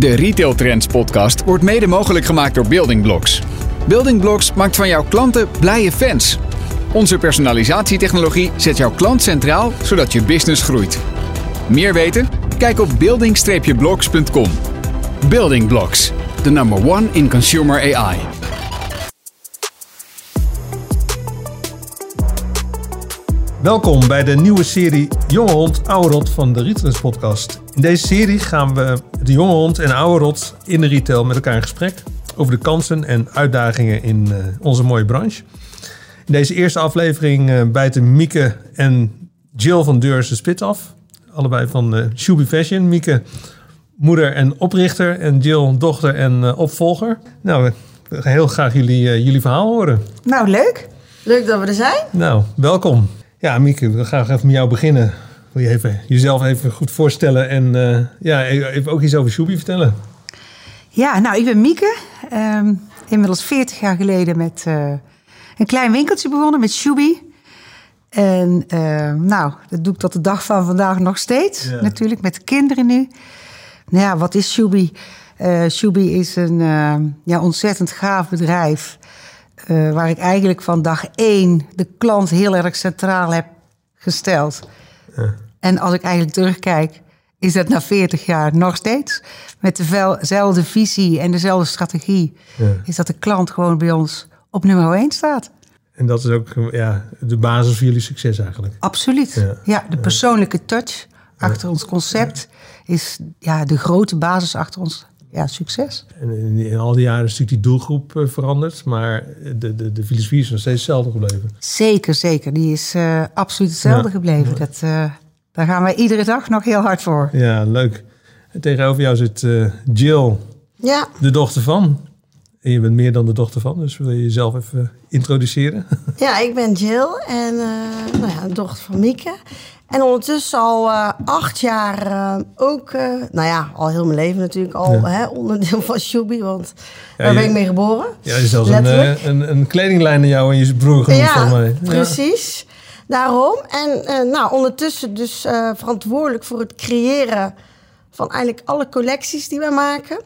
De Retail Trends podcast wordt mede mogelijk gemaakt door Building Blocks. Building Blocks maakt van jouw klanten blije fans. Onze personalisatietechnologie zet jouw klant centraal, zodat je business groeit. Meer weten? Kijk op building-blocks.com. Building Blocks, the number one in consumer AI. Welkom bij de nieuwe serie Jonge Hond, Oude Rot van de Retailers Podcast. In deze serie gaan we de jonge hond en oude rot in de retail met elkaar in gesprek over de kansen en uitdagingen in uh, onze mooie branche. In deze eerste aflevering uh, bijten Mieke en Jill van Deurs de spit af. Allebei van uh, Shubi Fashion. Mieke, moeder en oprichter en Jill, dochter en opvolger. Nou, we gaan heel graag jullie, jullie verhaal horen. Nou, leuk. Leuk dat we er zijn. Nou, welkom. Ja, Mieke, we gaan even met jou beginnen. Wil je even, jezelf even goed voorstellen en uh, ja, even ook iets over Shubi vertellen? Ja, nou, ik ben Mieke. Um, inmiddels 40 jaar geleden met uh, een klein winkeltje begonnen met Shubi. En uh, nou, dat doe ik tot de dag van vandaag nog steeds. Ja. Natuurlijk, met de kinderen nu. Nou ja, wat is Shubi? Uh, Shubi is een ja, ontzettend gaaf bedrijf. waar ik eigenlijk van dag één de klant heel erg centraal heb gesteld. En als ik eigenlijk terugkijk, is dat na 40 jaar nog steeds. Met dezelfde visie en dezelfde strategie. Ja. Is dat de klant gewoon bij ons op nummer 1 staat. En dat is ook ja, de basis voor jullie succes eigenlijk. Absoluut. Ja, ja de persoonlijke touch achter ons concept is ja, de grote basis achter ons ja, succes. En in, in, al die jaren is natuurlijk die doelgroep uh, veranderd, maar de, de, de filosofie is nog steeds hetzelfde gebleven. Zeker, zeker. Die is uh, absoluut hetzelfde ja. gebleven. Dat, uh, daar gaan wij iedere dag nog heel hard voor. Ja, leuk. En tegenover jou zit Jill, ja. de dochter van. En je bent meer dan de dochter van, dus wil je jezelf even introduceren? Ja, ik ben Jill en nou ja, de dochter van Mieke. En ondertussen al uh, acht jaar uh, ook, uh, nou ja, al heel mijn leven natuurlijk al ja. hè, onderdeel van Shubi, want ja, daar ben ik mee geboren. Ja, je is zelfs een, een, een, kledinglijn aan jou en je broer genoemd ja, van mij. precies. Daarom. En nou, ondertussen dus verantwoordelijk voor het creëren van eigenlijk alle collecties die wij maken.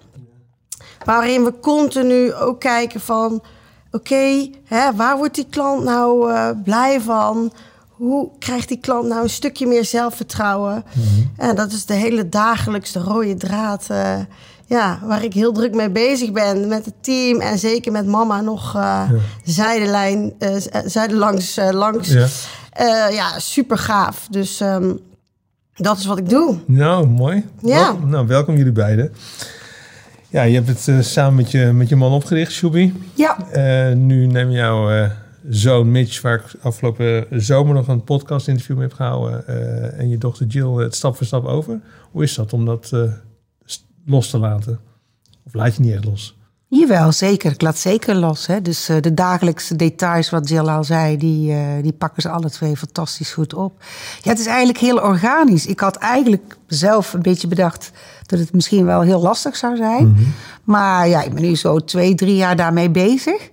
Waarin we continu ook kijken van, oké, okay, waar wordt die klant nou blij van? hoe krijgt die klant nou een stukje meer zelfvertrouwen? Mm-hmm. En dat is de hele dagelijkse rode draad. Ja, waar ik heel druk mee bezig ben met het team en zeker met mama nog ja. zijdelijn, zijdelangs langs. Ja. Ja, super gaaf. Dus um, dat is wat ik doe. Nou, mooi. Ja. Welkom, nou, welkom jullie beiden. Ja, je hebt het samen met je, met je man opgericht, Shubi. Ja. nu neem jou zoon Mitch, waar ik afgelopen zomer nog een podcast interview mee heb gehouden. En je dochter Jill het stap voor stap over. Hoe is dat om dat los te laten? Of laat je niet echt los? Jawel, zeker. Ik laat zeker los. Hè. Dus uh, de dagelijkse details, wat Jill al zei, die, die pakken ze alle twee fantastisch goed op. Ja, het is eigenlijk heel organisch. Ik had eigenlijk zelf een beetje bedacht dat het misschien wel heel lastig zou zijn. Mm -hmm. Maar ja, ik ben nu zo twee, drie jaar daarmee bezig.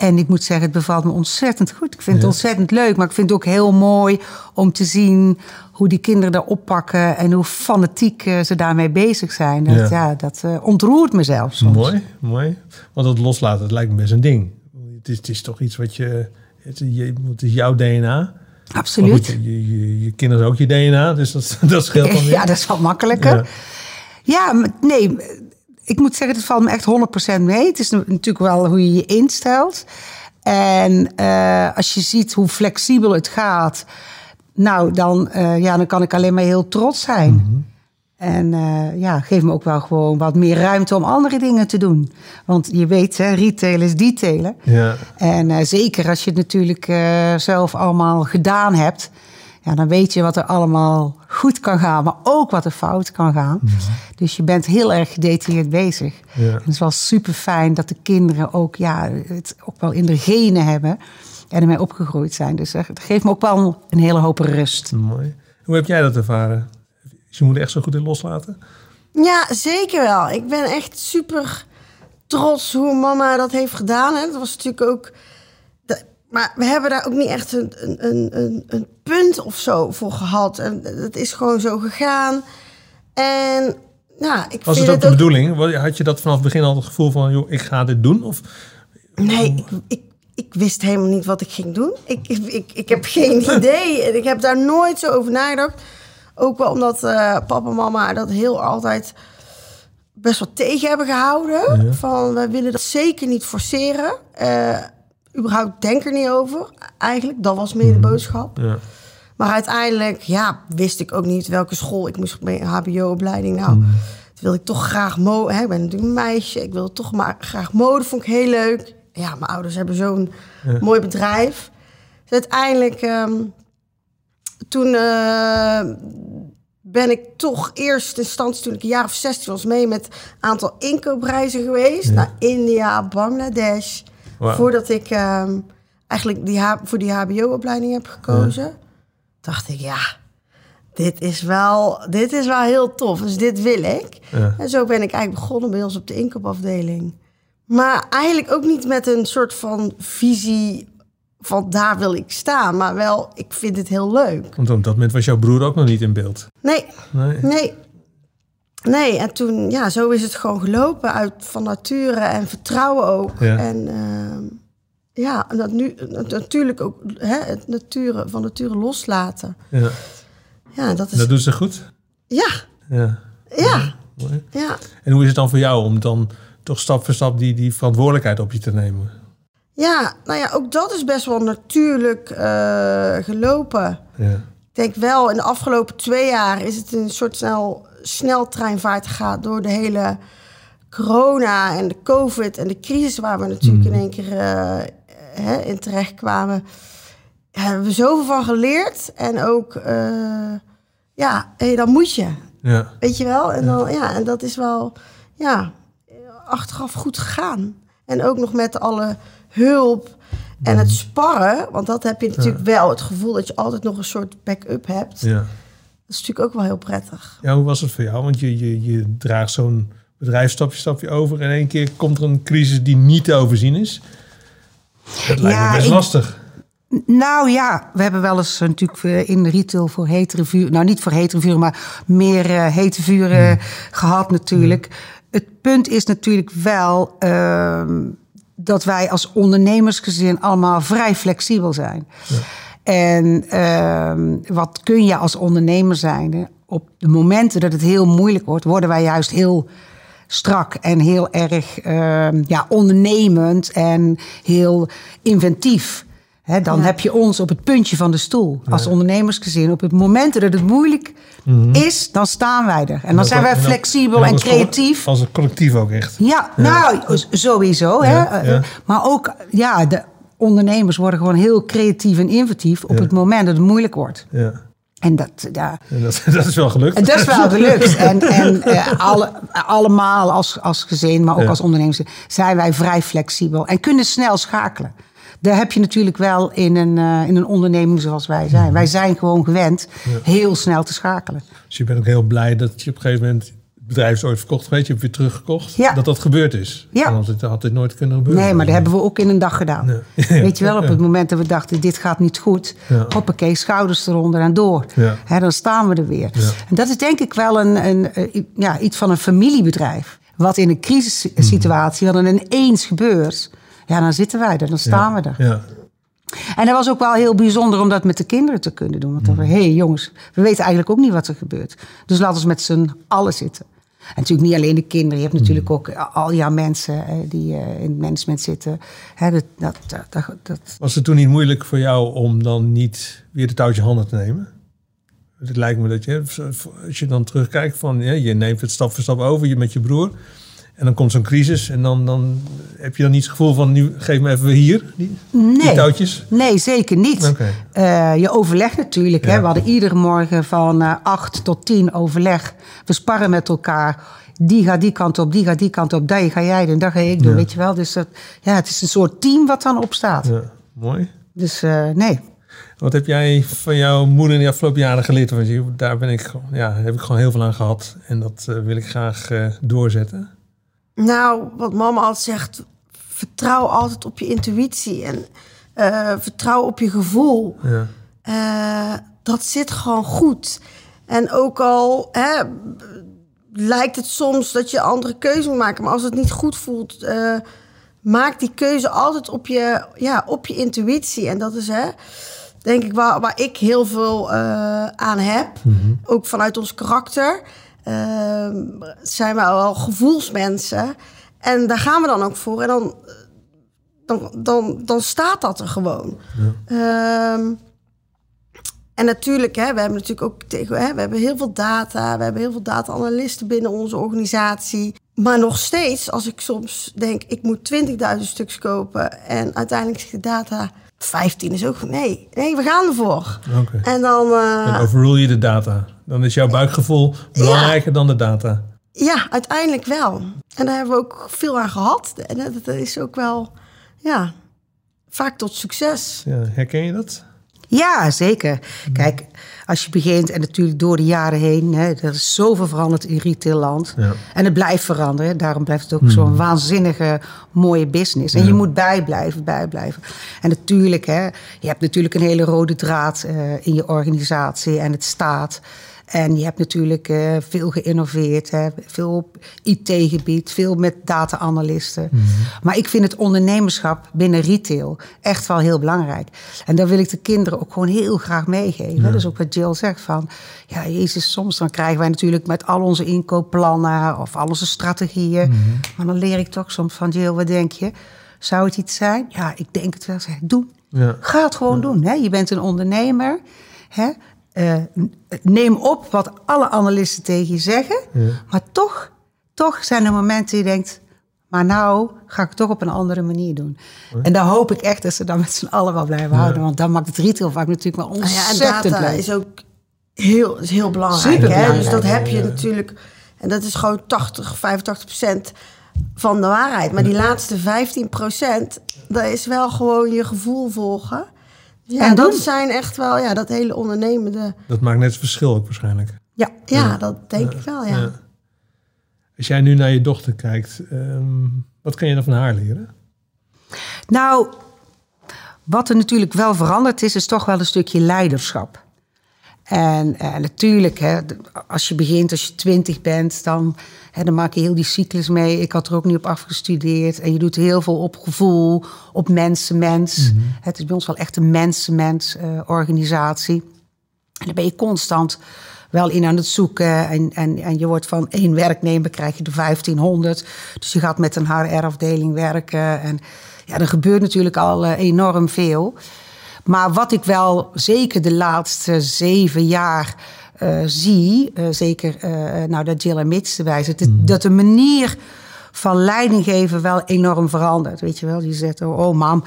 En ik moet zeggen, het bevalt me ontzettend goed. Ik vind het ontzettend leuk, maar ik vind het ook heel mooi om te zien hoe die kinderen daar oppakken en hoe fanatiek uh, ze daarmee bezig zijn. Dat, ja. ja dat uh, ontroert mezelf soms. Mooi, mooi. Want dat loslaten, dat lijkt me best een ding. Het is, het is toch iets wat je... Het, je, het is jouw DNA. Absoluut. Goed, je, je, je, kinderen ook je DNA, dus dat, dat scheelt dan weer. Ja, dat is wat makkelijker. Ja, ja nee ik moet zeggen, het valt me echt 100% mee. Het is natuurlijk wel hoe je je instelt. En uh, als je ziet hoe flexibel het gaat, nou, dan, uh, ja, dan kan ik alleen maar heel trots zijn. Mm -hmm. En uh, ja, geef me ook wel gewoon wat meer ruimte om andere dingen te doen. Want je weet, hè, retail is detailen. Ja. En zeker als je het natuurlijk zelf allemaal gedaan hebt ja, dan weet je wat er allemaal goed kan gaan, maar ook wat er fout kan gaan. -hmm. Dus je bent heel erg gedetailleerd bezig. Ja. En het is wel super fijn dat de kinderen ook, ja, het ook wel in de genen hebben en ermee opgegroeid zijn. Dus het geeft me ook wel een hele hoop rust. Mooi. Hoe heb jij dat ervaren? Is je moeder echt zo goed in loslaten? Ja, zeker wel. Ik ben echt super trots hoe mama dat heeft gedaan. Hè. Dat was natuurlijk ook maar we hebben daar ook niet echt een, een, een, een punt of zo voor gehad. En het is gewoon zo gegaan. En nou, ik Was vind het ook de ook- bedoeling? Had je dat vanaf het begin al het gevoel van, joh, ik ga dit doen? Of, Nee, ik, ik, ik wist helemaal niet wat ik ging doen. Ik, ik, ik, ik heb geen idee. En ik heb daar nooit zo over nagedacht. Ook wel omdat eh, papa en mama dat heel altijd best wel tegen hebben gehouden. Van, we willen dat zeker niet forceren. Eh überhaupt denk er niet over. Eigenlijk, dat was meer de boodschap. ja. Maar uiteindelijk, ja, wist ik ook niet welke school ik moest mee, HBO-opleiding. Nou, Mm. toen wilde ik toch graag mode. Hè, ik ben natuurlijk een meisje. Ik wilde toch maar graag mode. Vond ik heel leuk. Ja, mijn ouders hebben zo'n mooi bedrijf. Dus uiteindelijk, ehm, toen eh, ben ik toch eerst in instantie, toen ik een jaar of 16 was, mee met een aantal inkoopreizen geweest. Naar India, Bangladesh. Voordat ik ehm, eigenlijk die, voor die HBO-opleiding heb gekozen. Dacht ik, ja, dit is, wel, dit is wel heel tof. Dus dit wil ik. Ja. En zo ben ik eigenlijk begonnen bij ons op de inkoopafdeling. Maar eigenlijk ook niet met een soort van visie van daar wil ik staan. Maar wel, ik vind het heel leuk. Want op dat moment was jouw broer ook nog niet in beeld. Nee, Nee. nee. Nee, en toen, ja, zo is het gewoon gelopen uit van nature en vertrouwen ook. Ja. En ehm, ja, en dat nu natuurlijk ook hè, het nature, van nature loslaten. Ja. Ja, dat is. Dat doet ze goed. Ja, Ja. ja, Mooi. ja. En hoe is het dan voor jou om dan toch stap voor stap die, die verantwoordelijkheid op je te nemen? Ja, nou ja, ook dat is best wel natuurlijk eh, gelopen. Ja. Ik denk wel, in de afgelopen twee jaar is het een soort snel, sneltreinvaart gegaan door de hele corona en de COVID en de crisis waar we natuurlijk in één keer eh, hè, in terecht kwamen. Hebben we zoveel van geleerd en ook, eh, ja, hé, dan moet je, Ja. weet je wel? En, dan, ja, en dat is wel, ja, achteraf goed gegaan. En ook nog met alle hulp en het sparren, want dat heb je natuurlijk wel, het gevoel dat je altijd nog een soort backup hebt. Ja. Dat is natuurlijk ook wel heel prettig. ja, hoe was het voor jou? Want je, je, je draagt zo'n bedrijf stapje stapje over. En in één keer komt er een crisis die niet te overzien is. Dat lijkt Ja, me best ik- lastig. Nou ja, we hebben wel eens eh, natuurlijk eh, in de retail voor hetere vuur... Nou, niet voor hetere vuren, maar meer eh, hete vuren gehad natuurlijk. Het punt is natuurlijk wel ehm, dat wij als ondernemersgezin allemaal vrij flexibel zijn. En ehm, wat kun je als ondernemer zijn? Op de momenten dat het heel moeilijk wordt, worden wij juist heel strak en heel erg ehm, ja, ondernemend en heel inventief. Hè, dan heb je ons op het puntje van de stoel als ondernemersgezin. Op het moment dat het moeilijk is, dan staan wij er. En dan zijn wij flexibel en creatief. Als een collectief ook echt. Ja, nou, s- sowieso. Ja, hè. ja. Maar ook, ja, de ondernemers worden gewoon heel creatief en inventief op Ja. het moment dat het moeilijk wordt. Ja. En dat, ja, En dat, dat is wel gelukt. en dat is wel gelukt. En, en eh, alle, allemaal als, als gezin, maar ook Ja. als ondernemers, zijn wij vrij flexibel en kunnen snel schakelen. Daar heb je natuurlijk wel in een, eh, in een onderneming zoals wij Mhm. zijn. Wij zijn gewoon gewend heel snel te schakelen. Dus je bent ook heel blij dat je op een gegeven moment... Bedrijf is ooit verkocht geweest, je hebt weer teruggekocht. Ja. Dat dat gebeurd is. Ja. Want het had dit nooit kunnen gebeuren. Nee, maar dat hebben we ook in een dag gedaan. Weet je wel, op het moment dat we dachten, dit gaat niet goed. Ja. Hoppakee, schouders eronder en door. Ja. Dan staan we er weer. Ja. En dat is denk ik wel een, een, eh, ja, iets van een familiebedrijf. Wat in een crisissituatie, wat dan ineens gebeurt... Ja, dan zitten wij er, dan staan we er. Ja. En dat was ook wel heel bijzonder om dat met de kinderen te kunnen doen. Want dan, hé hey, jongens, we weten eigenlijk ook niet wat er gebeurt. Dus laten we met z'n allen zitten. En natuurlijk niet alleen de kinderen. Je hebt natuurlijk ook al jouw mensen eh, die eh, in het management zitten. Hè, dat, dat, dat, dat, Was het toen niet moeilijk voor jou om dan niet weer de touwtje handen te nemen? Het lijkt me dat je, als je dan terugkijkt van, ja, je neemt het stap voor stap over je met je broer. En dan komt zo'n crisis en dan, dan heb je dan niet het gevoel van, nu geef me even hier die, die Nee. touwtjes. Nee, zeker niet. Eh, je overlegt natuurlijk. Hè? We hadden iedere morgen van eh, acht tot tien overleg. We sparren met elkaar. Die gaat die kant op, die gaat die kant op. Dat ga jij doen, dat ga ik doen, Ja. weet je wel. Dus dat, ja, het is een soort team wat dan opstaat. Ja, mooi. Dus eh, nee. Wat heb jij van jouw moeder in de afgelopen jaren geleerd? Want je- daar ben ik, ja, heb ik gewoon heel veel aan gehad. En dat wil ik graag doorzetten. Nou, wat mama altijd zegt, vertrouw altijd op je intuïtie en eh, vertrouw op je gevoel. Ja. Eh, dat zit gewoon goed. En ook al hè, lijkt het soms dat je andere keuze moet maken. Maar als het niet goed voelt, eh, maak die keuze altijd op je, ja, op je intuïtie. En dat is hè, denk ik waar, waar ik heel veel aan heb. Ook vanuit ons karakter. Ehm, zijn we wel gevoelsmensen. En daar gaan we dan ook voor. En dan, dan, dan, dan staat dat er gewoon. Ehm, en natuurlijk, hè, we hebben natuurlijk ook tegen, hè, we hebben heel veel data, we hebben heel veel data-analysten binnen onze organisatie. Maar nog steeds, als ik soms denk, ik moet 20.000 stuks kopen en uiteindelijk zegt de data 15 is ook. Nee, nee, we gaan ervoor. En dan, eh, Dan overrule je de data. Dan is jouw buikgevoel belangrijker dan de data. ja, uiteindelijk wel. En daar hebben we ook veel aan gehad. En dat dat is ook wel, ja, vaak tot succes. Ja, herken je dat? Ja, zeker. Kijk, als je begint en natuurlijk door de jaren heen, hè, er is zoveel veranderd in retailland. Ja. En het blijft veranderen. Daarom blijft het ook zo'n waanzinnige mooie business. En je moet bijblijven, bijblijven. En natuurlijk, hè, je hebt natuurlijk een hele rode draad eh, in je organisatie en het staat. En je hebt natuurlijk eh, veel geïnnoveerd, hè, veel op IT-gebied, veel met data-analysten. Maar ik vind het ondernemerschap binnen retail echt wel heel belangrijk. En daar wil ik de kinderen ook gewoon heel graag meegeven. Dus ook wat Jill zegt van, ja, jezus, soms dan krijgen wij natuurlijk met al onze inkoopplannen of al onze strategieën. Maar dan leer ik toch soms van, Jill, wat denk je? Zou het iets zijn? Ja, ik denk het wel. Zeg, doen. Ja. Ga het gewoon doen. Hè? Je bent een ondernemer. Hè? Eh, neem op wat alle analisten tegen je zeggen. Maar toch, toch zijn er momenten die je denkt... maar nou ga ik het toch op een andere manier doen. En dan hoop ik echt dat ze dan met z'n allen wel blijven houden. Want dan maakt het retail vaak natuurlijk wel Nou ja, en ontzettend data leuk. is ook heel, is heel belangrijk. Hè? Superbelangrijk, Dus dat heb je ja. natuurlijk. En dat is gewoon 80, 85 procent van de waarheid. Maar die laatste 15 procent, dat is wel gewoon je gevoel volgen. Ja, En dat doen. zijn echt wel, ja, dat hele ondernemende. Dat maakt net het verschil ook waarschijnlijk. Ja, Ja, dat denk ik wel, ja. Ja. Als jij nu naar je dochter kijkt, ehm, wat kan je dan van haar leren? Nou, wat er natuurlijk wel veranderd is, is toch wel een stukje leiderschap. En eh, natuurlijk, hè, als je begint, als je twintig bent, dan, hè, dan maak je heel die cyclus mee. Ik had er ook niet op afgestudeerd. En je doet heel veel op gevoel, op mensen-mens. Het is bij ons wel echt een mensen-mens-organisatie. En dan ben je constant wel in aan het zoeken. En, en, en je wordt van één werknemer, krijg je de 1500. Dus je gaat met een HR-afdeling werken. En ja, er gebeurt natuurlijk al eh, enorm veel. Maar wat ik wel zeker de laatste zeven jaar eh, zie... eh, zeker uh, nou, dat Jill en Mitch erbij zitten... dat de manier van leiding geven wel enorm verandert. Weet je wel, die zegt, oh, oh mam,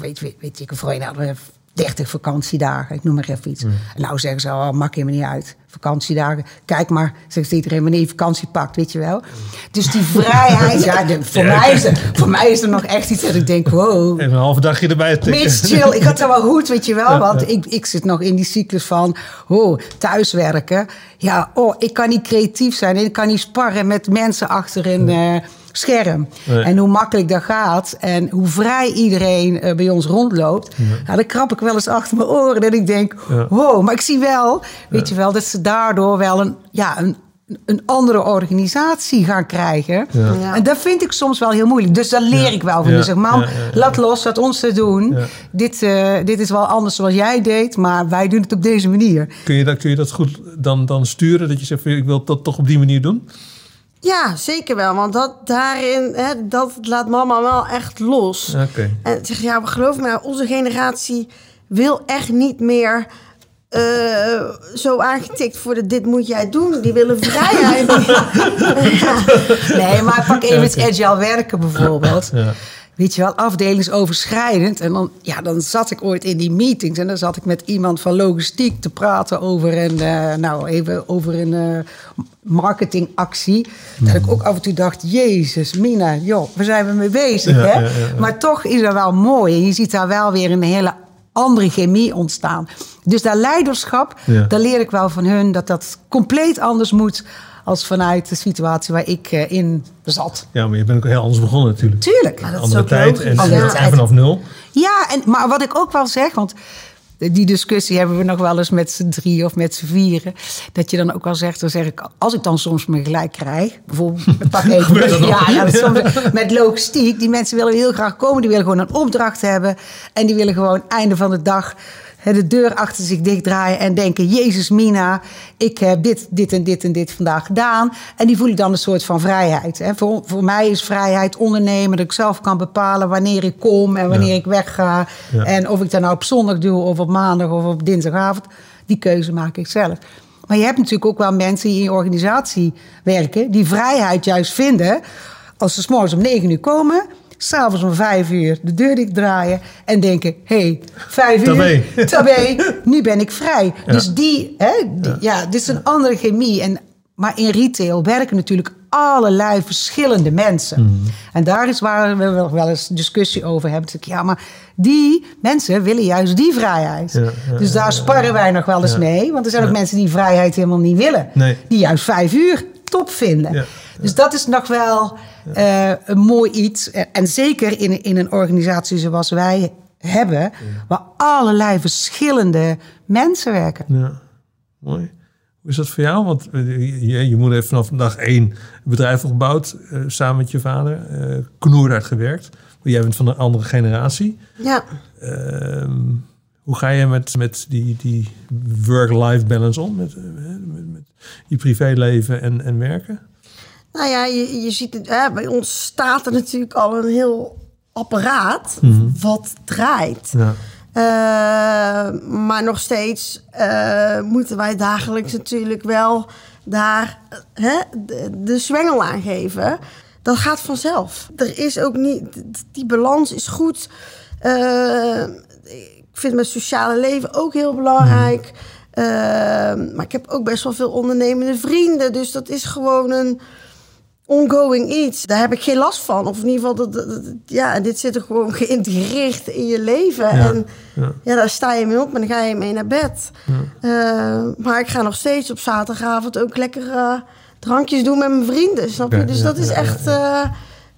weet, weet, weet ik, voor een 30 vakantiedagen, ik noem maar even iets. En nou zeggen ze, oh, maakt helemaal niet uit. Vakantiedagen, kijk maar, zegt iedereen wanneer je vakantie pakt, weet je wel. Dus die vrijheid, ja, de, voor, Mij is er, voor mij is er nog echt iets dat ik denk, wow. Even een halve dagje erbij tikken. Chill, ik had het wel goed, weet je wel. Want ik, ik zit nog in die cyclus van, oh, thuiswerken. Ja, oh, ik kan niet creatief zijn. en Ik kan niet sparren met mensen achter een uh, scherm. Nee. En hoe makkelijk dat gaat. En hoe vrij iedereen uh, bij ons rondloopt. Ja. Nou, dan krap ik wel eens achter mijn oren. Dat ik denk, Ja. wow. Maar ik zie wel, weet je wel, dat ze daardoor wel een, ja, een, een andere organisatie gaan krijgen. Ja. Ja. En dat vind ik soms wel heel moeilijk. Dus daar leer Ja. ik wel van. Ja. Dus zeg, mam, Ja, ja, ja. laat los, laat ons te doen. Ja. Dit, eh, dit is wel anders zoals jij deed, maar wij doen het op deze manier. Kun je dat, kun je dat goed dan, dan sturen? Dat je zegt, ik wil dat toch op die manier doen? Ja, zeker wel. Want dat daarin, hè, dat laat mama wel echt los. Oké. En zeg ja, geloof me, onze generatie wil echt niet meer eh, zo aangetikt worden. Dit moet jij doen. Die willen vrijheid. ja. Nee, maar pak even het agile werken bijvoorbeeld. Ja. Weet je wel, afdelingsoverschrijdend. En dan, ja, dan zat ik ooit in die meetings en dan zat ik met iemand van logistiek te praten over een, eh, nou, even over een eh, marketingactie. Dat ik ook af en toe dacht, jezus, Mina, joh, waar zijn we mee bezig? Ja, hè? ja, ja, ja. Maar toch is dat wel mooi. En je ziet daar wel weer een hele andere chemie ontstaan. Dus dat leiderschap, daar leer ik wel van hun dat dat compleet anders moet als vanuit de situatie waar ik eh, in zat. Ja, maar je bent ook heel anders begonnen natuurlijk. Tuurlijk. Maar dat is Andere ook tijd en, tijd. vanaf nul. Ja, en, maar wat ik ook wel zeg, want die discussie hebben we nog wel eens met z'n drie of met z'n vieren. Dat je dan ook wel zegt, dan zeg ik, als ik dan soms me gelijk krijg, bijvoorbeeld met ja, ja, soms, met logistiek, die mensen willen heel graag komen, die willen gewoon een opdracht hebben en die willen gewoon einde van de dag de deur achter zich dichtdraaien en denken, Jezus Mina, ik heb dit, dit en dit en dit vandaag gedaan. En die voelen dan een soort van vrijheid. Hè. Voor, voor mij is vrijheid ondernemen, dat ik zelf kan bepalen wanneer ik kom en wanneer Ja. ik wegga. Ja. En of ik dat nou op zondag doe of op maandag of op dinsdagavond, die keuze maak ik zelf. Maar je hebt natuurlijk ook wel mensen die in je organisatie werken, die vrijheid juist vinden als ze 's morgens om 9 uur komen, s'avonds om 5 uur de deur dicht draaien en denken: hé, hey, 5 Tabé. uur, tabé, nu ben ik vrij. Dus die, hè, die- ja. dit is een andere chemie. En, maar in retail werken natuurlijk allerlei verschillende mensen. En daar is waar we wel- wel eens discussie over hebben. Ik, Ja, maar die mensen willen juist die vrijheid. Ja, ja, dus daar sparren wij nog wel eens mee. Want er zijn ook mensen die vrijheid helemaal niet willen. Nee. Die juist vijf uur top vinden. Dus dat is nog wel eh, een mooi iets. En- zeker in, in een organisatie zoals wij hebben... waar allerlei verschillende mensen werken. Ja, mooi. Hoe is dat voor jou? Want eh, je, je moeder heeft vanaf dag één een bedrijf opgebouwd, eh, samen met je vader. eh knoerhard gewerkt. Jij bent van een andere generatie. Ja, Ehm, hoe ga je met, met die, die work-life balance om? Met, met, met je privéleven en, en werken? Nou ja, je, je ziet het, hè, bij ons staat er natuurlijk al een heel apparaat wat draait. Ja. Eh, maar nog steeds eh, moeten wij dagelijks natuurlijk wel daar hè, de, de zwengel aan geven. Dat gaat vanzelf. Er is ook niet, die balans is goed. Eh, ik vind mijn sociale leven ook heel belangrijk. Eh, maar ik heb ook best wel veel ondernemende vrienden. Dus dat is gewoon een ongoing iets. Daar heb ik geen last van. Of in ieder geval, dat, dat- dat- ja, dit zit er gewoon geïntegreerd in je leven. Ja, En ja. ja, daar sta je mee op en dan ga je mee naar bed. Eh, maar ik ga nog steeds op zaterdagavond ook lekker eh, drankjes doen met mijn vrienden. Snap je? Dus dat is echt eh,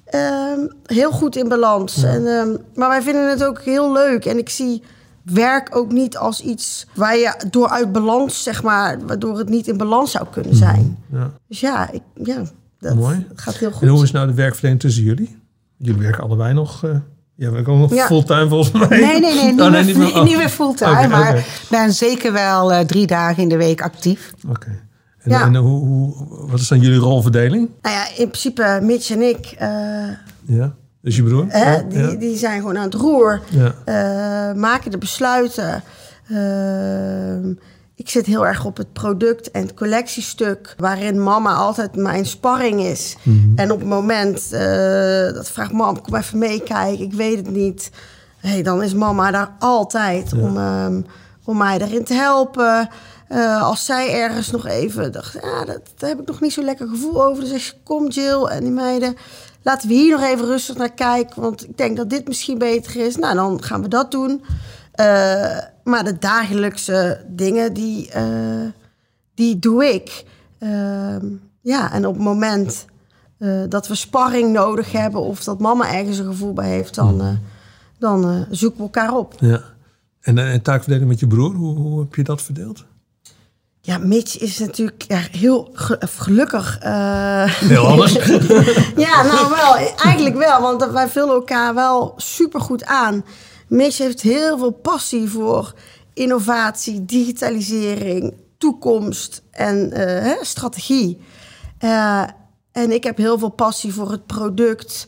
ehm, heel goed in balans. En, ehm, maar wij vinden het ook heel leuk. En ik zie werk ook niet als iets waar je door uit balans, zeg maar, waardoor het niet in balans zou kunnen zijn. Ja. Dus ja, ik, ja dat Mooi. gaat heel goed. En hoe is nou de werkverdeling tussen jullie? Jullie werken allebei nog. eh jij werkt ook nog Ja. fulltime volgens mij. Nee, nee, nee, niet, Oh, meer, niet meer- oh. niet meer fulltime. Maar ik ben zeker wel eh, drie dagen in de week actief. Oké. En, Ja. en hoe, hoe, wat is dan jullie rolverdeling? Nou ja, in principe, Mitch en ik, eh, Ja. Dus je broer? hè, Ja, die, ja. die zijn gewoon aan het roer. Ja. maken de besluiten. Ik zit heel erg op het product- en het collectiestuk, waarin mama altijd mijn sparring is. En op het moment eh, dat vraagt mam, kom even meekijken, ik weet het niet. Hey, dan is mama daar altijd om, ehm, om mij daarin te helpen. Eh, als zij ergens nog even dacht, ja, dat, daar heb ik nog niet zo lekker gevoel over. Dus zeg je, kom Jill en die meiden, laten we hier nog even rustig naar kijken. Want ik denk dat dit misschien beter is. Nou, dan gaan we dat doen. Eh, maar de dagelijkse dingen, die, eh, die doe ik. Ehm, ja, en op het moment eh, dat we sparring nodig hebben... of dat mama ergens een gevoel bij heeft, dan, eh, dan zoeken we elkaar op. ja. En, en taakverdeling met je broer, hoe, hoe heb je dat verdeeld? Ja, Mitch is natuurlijk ja, heel ge- gelukkig. eh, Heel anders. ja, nou wel. Eigenlijk wel. Want wij vullen elkaar wel supergoed aan. Mitch heeft heel veel passie voor innovatie, digitalisering, toekomst en eh, hè, strategie. Eh, en ik heb heel veel passie voor het product,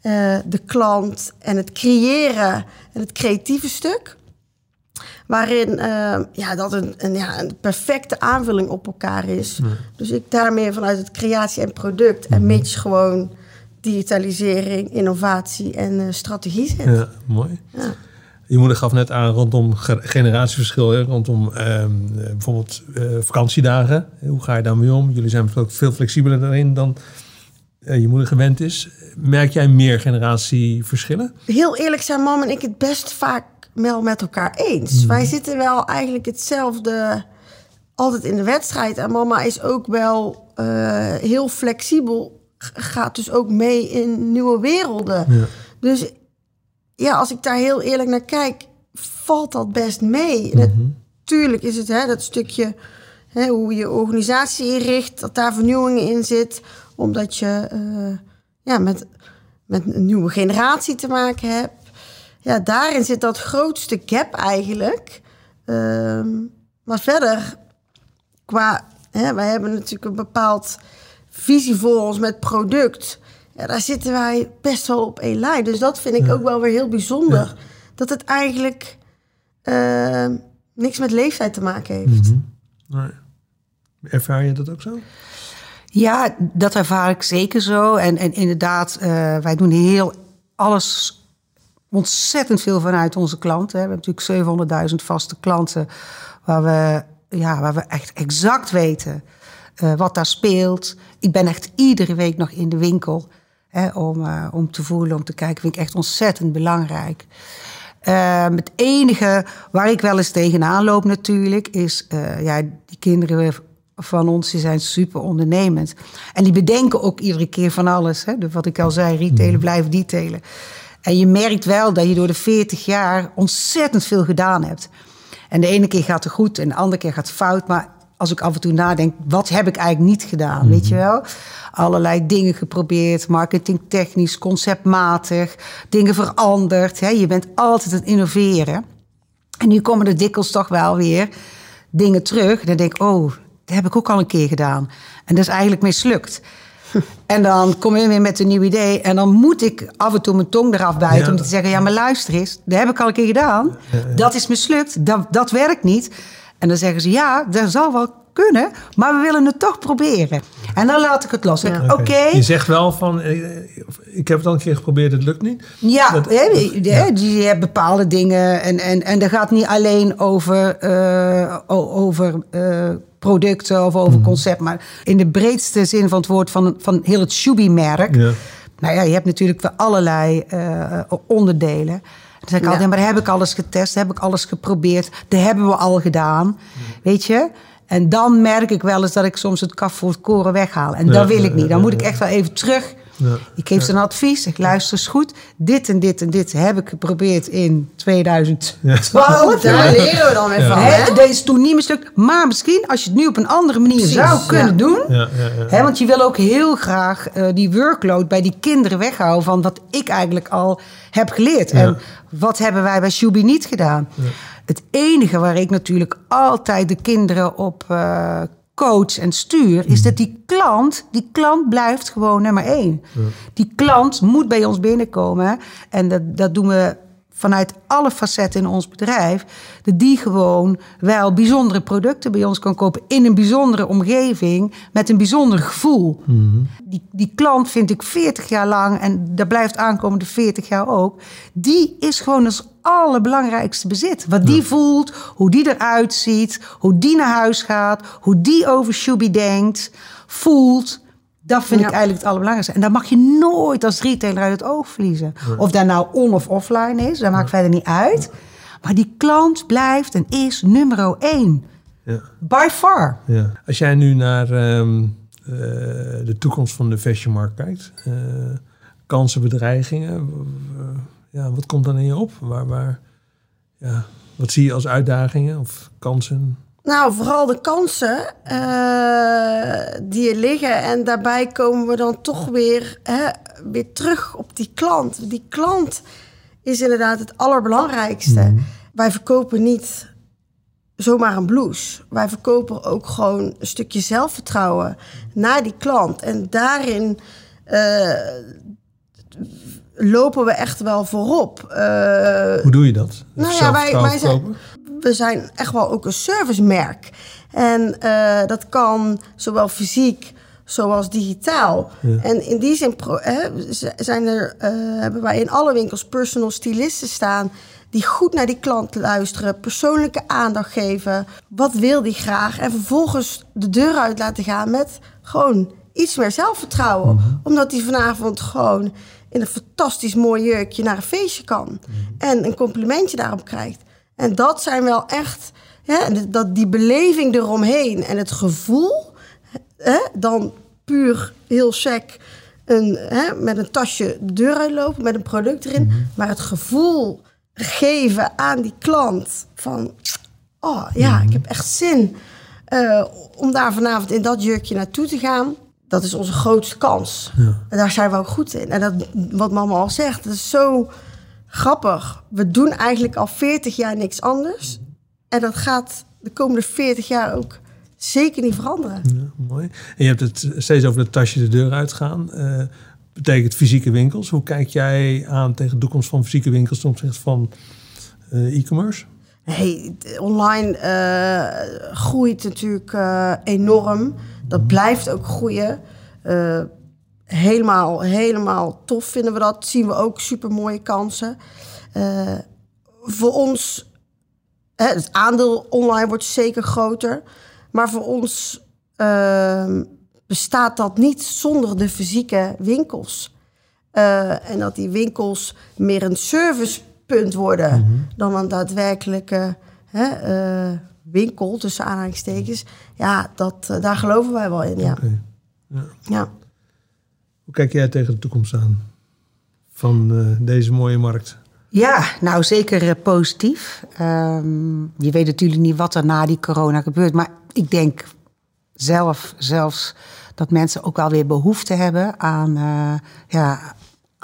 eh, de klant en het creëren en het creatieve stuk. Waarin ja, dat een, een, ja, een perfecte aanvulling op elkaar is. Dus ik daarmee vanuit het creatie en product. En Mitch gewoon digitalisering, innovatie en eh, strategie zit. Ja, mooi. Ja. Je moeder gaf net aan rondom ge- generatieverschil, hè, rondom ehm, eh, bijvoorbeeld eh, vakantiedagen. Hoe ga je daarmee om? Jullie zijn ook veel flexibeler daarin dan eh, je moeder gewend is. Merk jij meer generatieverschillen? Heel eerlijk zijn mam en ik het best vaak wel met elkaar eens. Wij zitten wel eigenlijk hetzelfde altijd in de wedstrijd. En mama is ook wel eh, heel flexibel. Gaat dus ook mee in nieuwe werelden. Ja. Dus ja, als ik daar heel eerlijk naar kijk, valt dat best mee. Natuurlijk is het hè, dat stukje hè, hoe je organisatie inricht, dat daar vernieuwing in zit, omdat je eh, ja, met, met een nieuwe generatie te maken hebt. Ja, daarin zit dat grootste gap eigenlijk. Ehm, maar verder, qua, hè, wij hebben natuurlijk een bepaald visie voor ons met product. Ja, daar zitten wij best wel op één lijn. Dus dat vind ik ook wel weer heel bijzonder. Dat het eigenlijk eh, niks met leeftijd te maken heeft. Nee. Ervaar je dat ook zo? Ja, dat ervaar ik zeker zo. En, en inderdaad, eh, wij doen heel alles ontzettend veel vanuit onze klanten. We hebben natuurlijk 700.000 vaste klanten waar we, ja, waar we echt exact weten eh, wat daar speelt. Ik ben echt iedere week nog in de winkel hè, om, eh, om te voelen, om te kijken. Vind ik echt ontzettend belangrijk. Uh, het enige waar ik wel eens tegenaan loop natuurlijk, is ja, die kinderen van ons die zijn super ondernemend. En die bedenken ook iedere keer van alles. Hè? Wat ik al zei, retailen blijven detailen. En je merkt wel dat je door de 40 jaar ontzettend veel gedaan hebt. En de ene keer gaat het goed en de andere keer gaat het fout. Maar als ik af en toe nadenk, wat heb ik eigenlijk niet gedaan? Weet je wel? Allerlei dingen geprobeerd, marketingtechnisch, conceptmatig, dingen veranderd. Hè? Je bent altijd aan het innoveren. En nu komen er dikwijls toch wel weer dingen terug. Dan denk ik, oh, dat heb ik ook al een keer gedaan. En dat is eigenlijk mislukt. En dan kom je weer met een nieuw idee. En dan moet ik af en toe mijn tong eraf bijten. Ja. Om te zeggen: Ja, maar luister eens. Dat heb ik al een keer gedaan. Dat is mislukt. Dat, dat werkt niet. En dan zeggen ze: Ja, dat zal wel kunnen. Maar we willen het toch proberen. En dan laat ik het los. Oké. Je zegt wel van, eh, ik heb het al een keer geprobeerd, het lukt niet. Ja, Dat- hè, dat- die, ja. die hebben bepaalde dingen. En, en, en dat gaat niet alleen over, eh, over eh, producten of over Mhm. concept. Maar in de breedste zin van het woord van, van heel het Shubi-merk. Ja. Nou ja, je hebt natuurlijk wel allerlei eh, onderdelen. Dan zeg ik altijd, maar heb ik alles getest, heb ik alles geprobeerd. Dat hebben we al gedaan, weet je. En dan merk ik wel eens dat ik soms het kaf voor het koren weghaal. En Ja, dat wil ja, ik niet. Dan ja, moet ik ja. echt wel even terug. Ja. Ik geef ze een advies. Ik luister eens goed. Dit en dit en dit heb ik geprobeerd in 2012. Daar leren we dan weer van. Hè, dat is toen niet mislukt. Maar misschien als je het nu op een andere manier zou kunnen ja. doen. Ja, ja, ja. Hè, want je wil ook heel graag eh, die workload bij die kinderen weghouden van wat ik eigenlijk al heb geleerd. En wat hebben wij bij Shubi niet gedaan? Het enige waar ik natuurlijk altijd de kinderen op eh, coach en stuur, is dat die klant, die klant blijft gewoon nummer één. Die klant moet bij ons binnenkomen. En dat, dat doen we vanuit alle facetten in ons bedrijf, dat die gewoon wel bijzondere producten bij ons kan kopen in een bijzondere omgeving met een bijzonder gevoel. Die, die klant vind ik 40 jaar lang en dat blijft aankomende 40 jaar ook. Die is gewoon ons allerbelangrijkste bezit. Wat die voelt, hoe die eruit ziet, hoe die naar huis gaat, hoe die over Shubi denkt, voelt. Dat vind Ja. ik eigenlijk het allerbelangrijkste. En dat mag je nooit als retailer uit het oog verliezen. Of dat nou on- of offline is, dat maakt verder niet uit. Maar die klant blijft en is nummer één. Ja. By far. Ja. Als jij nu naar ehm, eh, de toekomst van de fashionmarkt kijkt, eh, kansen, bedreigingen, ja, wat komt dan in je op? Waar, waar, ja, wat zie je als uitdagingen of kansen? Nou, vooral de kansen eh, die er liggen. En daarbij komen we dan toch weer, hè, weer terug op die klant. Die klant is inderdaad het allerbelangrijkste. Wij verkopen niet zomaar een blouse. Wij verkopen ook gewoon een stukje zelfvertrouwen naar die klant. En daarin eh, lopen we echt wel voorop. Eh, Hoe doe je dat? Nou ja, wij- wij zijn- we zijn echt wel ook een servicemerk. En eh, dat kan zowel fysiek zoals digitaal. En in die zin zijn er, eh, hebben wij in alle winkels personal stylisten staan... die goed naar die klant luisteren, persoonlijke aandacht geven. Wat wil die graag? En vervolgens de deur uit laten gaan met gewoon iets meer zelfvertrouwen. Omdat die vanavond gewoon in een fantastisch mooi jurkje naar een feestje kan. En een complimentje daarop krijgt. En dat zijn wel echt, dat, die beleving eromheen en het gevoel, hè, dan puur heel sec een, hè, met een tasje de deur uitlopen met een product erin. Maar het gevoel geven aan die klant. Van, oh ja, ik heb echt zin eh, om daar vanavond in dat jurkje naartoe te gaan. Dat is onze grootste kans. En daar zijn we ook goed in. En dat, wat mama al zegt, dat is zo grappig. We doen eigenlijk al 40 jaar niks anders. En dat gaat de komende 40 jaar ook zeker niet veranderen. Ja, mooi. En je hebt het steeds over het tasje de deur uitgaan. Uh, betekent fysieke winkels. Hoe kijk jij aan tegen de toekomst van fysieke winkels ten opzichte van uh, e-commerce? Hey, online uh, groeit natuurlijk enorm. Dat blijft ook groeien. helemaal, helemaal tof vinden we dat. Zien we ook super mooie kansen. voor ons, het aandeel online wordt zeker groter. Maar voor ons uh, bestaat dat niet zonder de fysieke winkels. Uh, en dat die winkels meer een servicepunt worden mm -hmm. dan een daadwerkelijke hè, winkel, tussen aanhalingstekens. Ja, dat, uh, daar geloven wij wel in. Ja. Okay. ja. ja. Hoe kijk jij tegen de toekomst aan van deze mooie markt? Ja, nou zeker positief. Um, je weet natuurlijk niet wat er na die corona gebeurt. Maar ik denk zelf zelfs dat mensen ook wel weer behoefte hebben aan, uh, ja,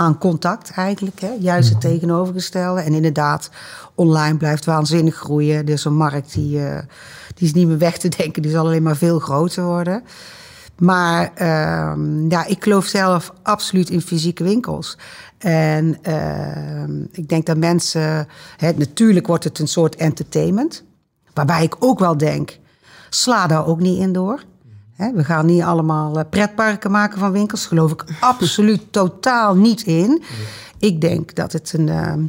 aan contact eigenlijk. Hè? Juist het mhm. tegenovergestelde. En inderdaad, online blijft waanzinnig groeien. Dus een markt die, uh, die is niet meer weg te denken. Die zal alleen maar veel groter worden. Maar uh, ja, ik geloof zelf absoluut in fysieke winkels. En uh, ik denk dat mensen. Hè, natuurlijk wordt het een soort entertainment. Waarbij ik ook wel denk Sla daar ook niet in door. We gaan niet allemaal eh, pretparken maken van winkels. Geloof ik absoluut totaal niet in. Ik denk dat het een. Ehm,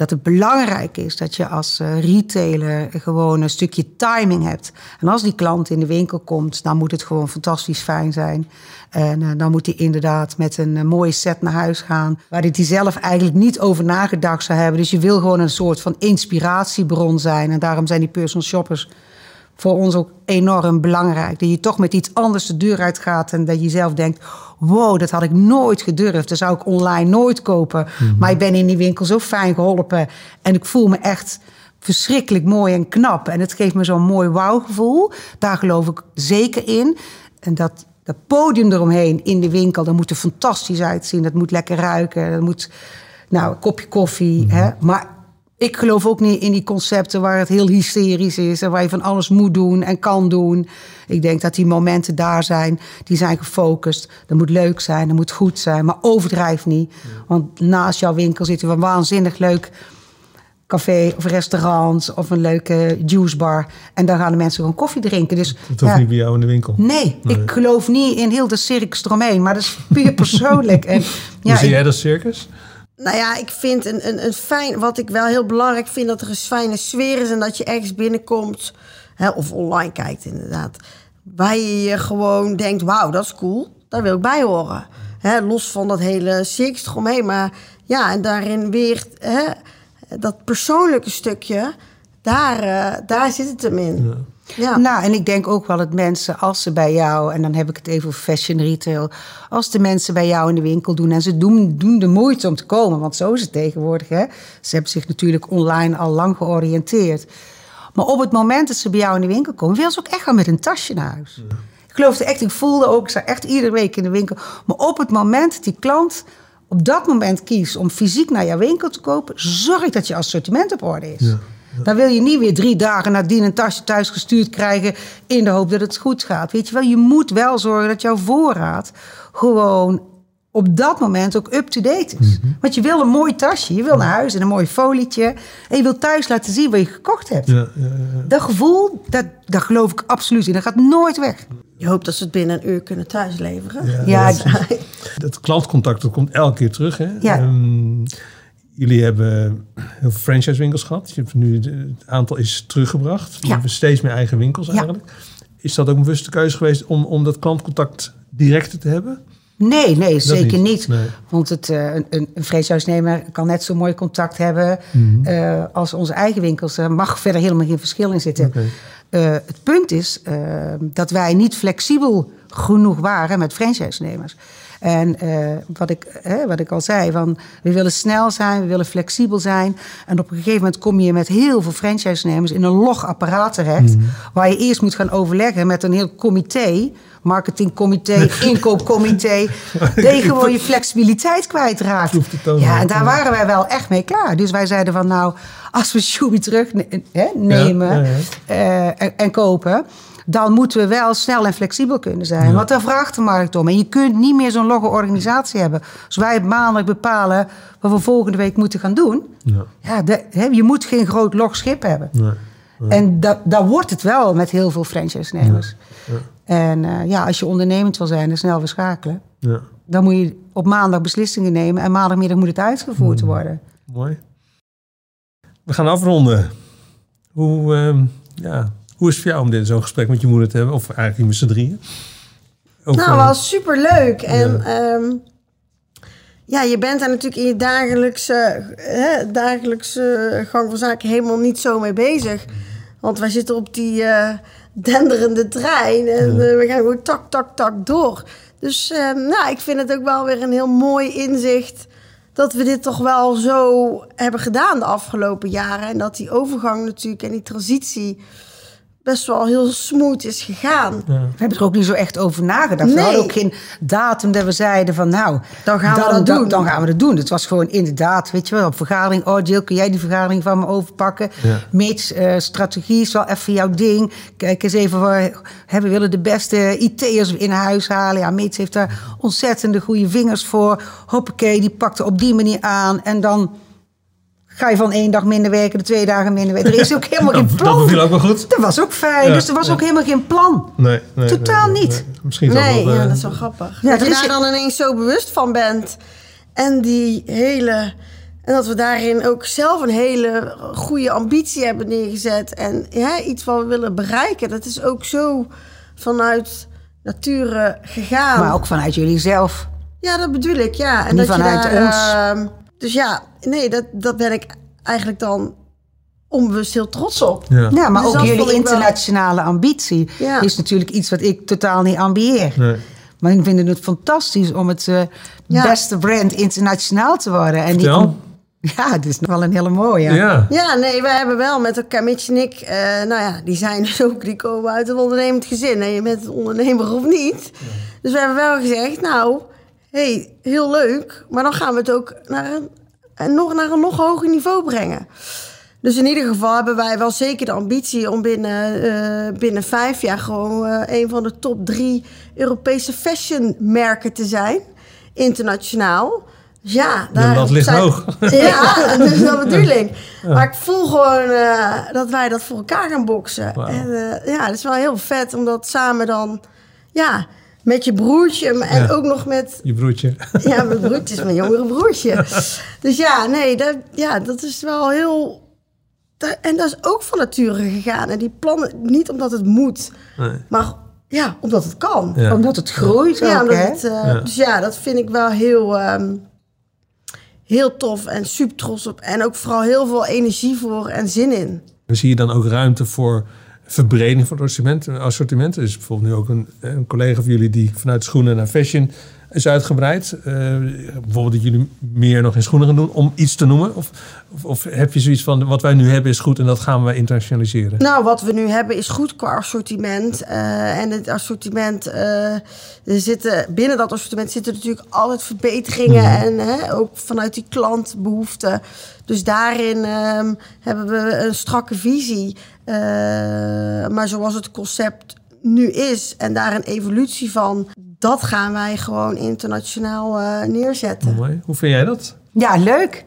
dat het belangrijk is dat je als uh, retailer gewoon een stukje timing hebt. En als die klant in de winkel komt, dan moet het gewoon fantastisch fijn zijn. En uh, dan moet hij inderdaad met een mooie set naar huis gaan. Waar hij zelf eigenlijk niet over nagedacht zou hebben. Dus je wil gewoon een soort van inspiratiebron zijn. En daarom zijn die personal shoppers voor ons ook enorm belangrijk. Dat je toch met iets anders de deur uitgaat en dat je zelf denkt: wow, dat had ik nooit gedurfd. Dat zou ik online nooit kopen. Mhm. Maar ik ben in die winkel zo fijn geholpen en ik voel me echt verschrikkelijk mooi en knap. En het geeft me zo'n mooi wauwgevoel. Daar geloof ik zeker in. En dat, dat podium eromheen in de winkel, dat moet er fantastisch uitzien. Dat moet lekker ruiken. Dat moet, nou, een kopje koffie. hè? Mhm. Maar ik geloof ook niet in die concepten waar het heel hysterisch is en waar je van alles moet doen en kan doen. Ik denk dat die momenten daar zijn, die zijn gefocust. Dat moet leuk zijn, dat moet goed zijn, maar overdrijf niet. Want naast jouw winkel zit er een waanzinnig leuk café of restaurant of een leuke juicebar. En daar gaan de mensen gewoon koffie drinken. Dus, dat hoeft niet bij jou in de winkel. Nee, ik geloof niet in heel de circus eromheen, maar dat is puur persoonlijk. en, ja, Hoe zie jij dat circus? Nou ja, ik vind een, een, een fijn. Wat ik wel heel belangrijk vind, dat er een fijne sfeer is en dat je ergens binnenkomt. Hè, of online kijkt, inderdaad. Waar je je gewoon denkt: wauw, dat is cool. Daar wil ik bij horen. Hè, los van dat hele circus eromheen. Maar ja, en daarin weer hè, dat persoonlijke stukje. Daar, uh, daar zit het hem in. Ja. Ja. Nou, en ik denk ook wel dat mensen, als ze bij jou, en dan heb ik het even over fashion retail, als de mensen bij jou in de winkel doen en ze doen, doen de moeite om te komen, want zo is het tegenwoordig. Hè? Ze hebben zich natuurlijk online al lang georiënteerd. Maar op het moment dat ze bij jou in de winkel komen, wil ze ook echt gaan met een tasje naar huis. Ik geloofde echt, ik voelde ook, ik sta echt iedere week in de winkel. Maar op het moment dat die klant op dat moment kiest om fysiek naar jouw winkel te kopen, zorg dat je assortiment op orde is. Ja. Dan wil je niet weer drie dagen nadien een tasje thuis gestuurd krijgen in de hoop dat het goed gaat. Weet je wel, je moet wel zorgen dat jouw voorraad gewoon op dat moment ook up-to-date is. Mhm. Want je wil een mooi tasje, je wil naar huis en een mooi folietje. En je wil thuis laten zien wat je gekocht hebt. Ja, ja, ja. Dat gevoel, dat, dat geloof ik absoluut in. Dat gaat nooit weg. Je hoopt dat ze het binnen een uur kunnen thuisleveren. Ja, ja. Dat klantcontact dat komt elke keer terug. Hè? Ja. Um, Jullie hebben heel veel franchise-winkels gehad. Je hebt nu het aantal is teruggebracht. We hebben steeds meer eigen winkels eigenlijk. Is dat ook een bewuste keuze geweest om, om dat klantcontact direct te hebben? Nee, nee, zeker niet. Want het, uh, een, een franchise-nemer kan net zo mooi contact hebben mm uh, als onze eigen winkels. Er mag verder helemaal geen verschil in zitten. Okay. Uh, het punt is dat wij niet flexibel genoeg waren met franchise-nemers. En eh, wat, ik, hè, wat ik al zei, van, we willen snel zijn, we willen flexibel zijn. En op een gegeven moment kom je met heel veel franchise-nemers in een log apparaat terecht. Waar je eerst moet gaan overleggen met een heel comité marketingcomité, inkoopcomité. je gewoon je flexibiliteit kwijtraakt. Ja, en daar waren wij wel echt mee klaar. Dus wij zeiden van nou, als we Shubi terug ne- hè, nemen Ja, ja, eh, en, en kopen... dan moeten we wel snel en flexibel kunnen zijn. Want daar vraagt de markt om. En je kunt niet meer zo'n logge organisatie hebben. Als wij maandag bepalen wat we volgende week moeten gaan doen... Ja. Ja, de- je moet geen groot log schip hebben. Nee. En da, daar wordt het wel met heel veel franchise-nemers. En eh, ja, als je ondernemend wil zijn en snel weer schakelen... Ja. dan moet je op maandag beslissingen nemen... en maandagmiddag moet het uitgevoerd worden. Mooi. We gaan afronden. Hoe, ehm, ja, hoe is het voor jou om dit zo'n gesprek met je moeder te hebben? Of eigenlijk met z'n drieën? Nou, was super leuk. En ja. ja, je bent daar natuurlijk in je dagelijkse, hè, dagelijkse gang van zaken helemaal niet zo mee bezig. Want wij zitten op die eh, denderende trein en eh, we gaan gewoon tak, tak, tak door. Dus eh, nou, ik vind het ook wel weer een heel mooi inzicht dat we dit toch wel zo hebben gedaan de afgelopen jaren. En dat die overgang natuurlijk en die transitie best wel heel smooth is gegaan. We hebben er ook niet zo echt over nagedacht. We hadden ook geen datum dat we zeiden van nou... Dan gaan we dat dan, doen. Dan gaan we dat doen. Het was gewoon inderdaad, weet je wel, op vergadering... oh Jill, kun jij die vergadering van me overpakken? Ja. Meets eh, strategie is wel even jouw ding. Kijk eens even, waar, hè, we willen de beste IT'ers in huis halen. Ja, Meets heeft daar ontzettende goede vingers voor. Hoppakee, die pakt er op die manier aan. En dan ga je van één dag minder werken, de twee dagen minder werken. Er is ook helemaal geen Dat plan. beviel ook wel goed. Dat was ook fijn. Ja, dus er was ja. ook helemaal geen plan. Nee, nee, Totaal nee, niet. nee. Misschien is Nee, dat wel, ja, eh, dat is wel grappig. Ja, dat er je daar dan ineens zo bewust van bent. En die hele... En dat we daarin ook zelf een hele goede ambitie hebben neergezet. En ja, iets wat we willen bereiken. Dat is ook zo vanuit nature gegaan. Maar ook vanuit jullie zelf. Ja, dat bedoel ik, ja. En Niet dat vanuit je daar, ons. ehm, dus ja, nee, dat, dat ben ik eigenlijk dan onbewust heel trots op. Ja. Ja, maar Dus ook jullie wel- internationale ambitie Ja. is natuurlijk iets wat ik totaal niet ambieer. Nee. Maar ik vind het fantastisch om het eh, Ja. beste brand internationaal te worden. En Vertel. ja, dat is wel een hele mooie. Ja. Ja, nee, we hebben wel met elkaar, Mitch en ik, eh, nou ja, die zijn dus ook, die komen uit een ondernemend gezin. En je bent een ondernemer of niet. Dus we hebben wel gezegd, nou, hey, heel leuk, maar dan gaan we het ook naar een, en nog, naar een nog hoger niveau brengen. Dus in ieder geval hebben wij wel zeker de ambitie om binnen, eh, binnen vijf jaar gewoon eh, een van de top drie Europese fashionmerken te zijn, internationaal. Dus ja, daar lat ligt hoog. Ja, dat bedoel ik. Maar ik voel gewoon eh, dat wij dat voor elkaar gaan boksen. En ja, het is wel heel vet om dat samen dan, ja, met je broertje en Ja. ook nog met Je broertje. ja, mijn broertje is mijn jongere broertje. Dus ja, nee, dat, ja, dat is wel heel. En dat is ook van nature gegaan. En die plannen, niet omdat het moet, Nee. maar ja, omdat het kan. Ja. Omdat het groeit Ja, ook, omdat hè? het, eh, Ja. Dus ja, dat vind ik wel heel, ehm, heel tof en super trots op. En ook vooral heel veel energie voor en zin in. En zie je dan ook ruimte voor verbreding van het assortiment? assortiment? Er is bijvoorbeeld nu ook een, een collega van jullie die vanuit schoenen naar fashion is uitgebreid. Eh, bijvoorbeeld dat jullie meer nog in schoenen gaan doen, om iets te noemen? Of, of, of heb je zoiets van, wat wij nu hebben is goed en dat gaan we internationaliseren? Nou, wat we nu hebben is goed qua assortiment. Eh, en het assortiment, eh, er zitten, binnen dat assortiment zitten natuurlijk altijd verbeteringen. En hè, ook vanuit die klantbehoeften. Dus daarin ehm, hebben we een strakke visie. Maar zoals het concept nu is en daar een evolutie van, dat gaan wij gewoon internationaal eh, neerzetten. Mooi. Hoe vind jij dat? Ja, leuk.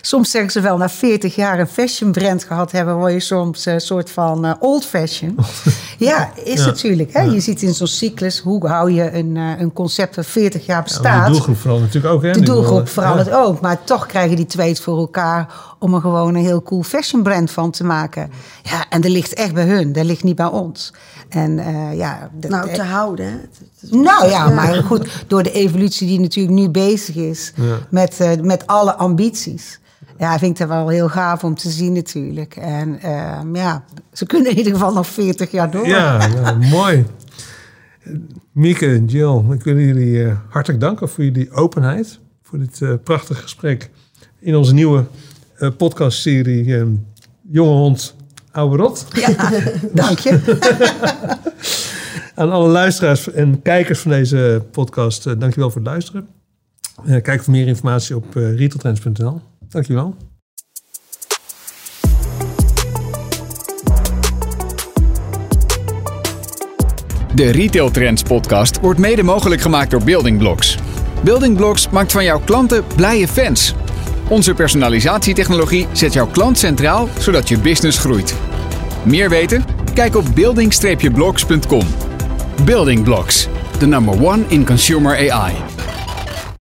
Soms zeggen ze wel, na 40 jaar een fashion brand gehad hebben, word je soms een soort van eh, old fashion. ja, is Ja. natuurlijk. Hè? Je ziet in zo'n cyclus, hoe hou je een, eh, een concept dat 40 jaar Ja, bestaat. de doelgroep vooral natuurlijk ook. Hè? De doelgroep eh, verandert ook. Maar toch krijgen die twee het voor elkaar om er gewoon een heel cool fashion brand van te maken. Ja, en dat ligt echt bij hun. Dat ligt niet bij ons. En eh, ja, dat- Nou, te houden. Hè. Nou ja, maar goed, door de evolutie die natuurlijk nu bezig is Ja. met, eh, met alle ambities. Ja, vind ik dat wel heel gaaf om te zien natuurlijk. En ehm, ja, ze kunnen in ieder geval nog 40 jaar door. Ja, ja, mooi. Mieke, Jill, ik wil jullie uh, hartelijk danken voor jullie openheid. Voor dit uh, prachtige gesprek in onze nieuwe uh, podcastserie Jonge Hond, Oude Rot. Ja, dank je. Aan alle luisteraars en kijkers van deze podcast, dankjewel voor het luisteren. kijk voor meer informatie op uh, retailtrends.nl. Dankjewel. De Retail Trends podcast wordt mede mogelijk gemaakt door Building Blocks. Building Blocks maakt van jouw klanten blije fans. Onze personalisatietechnologie zet jouw klant centraal, zodat je business groeit. Meer weten? Kijk op building-blocks.com. Building Blocks, the number one in consumer AI.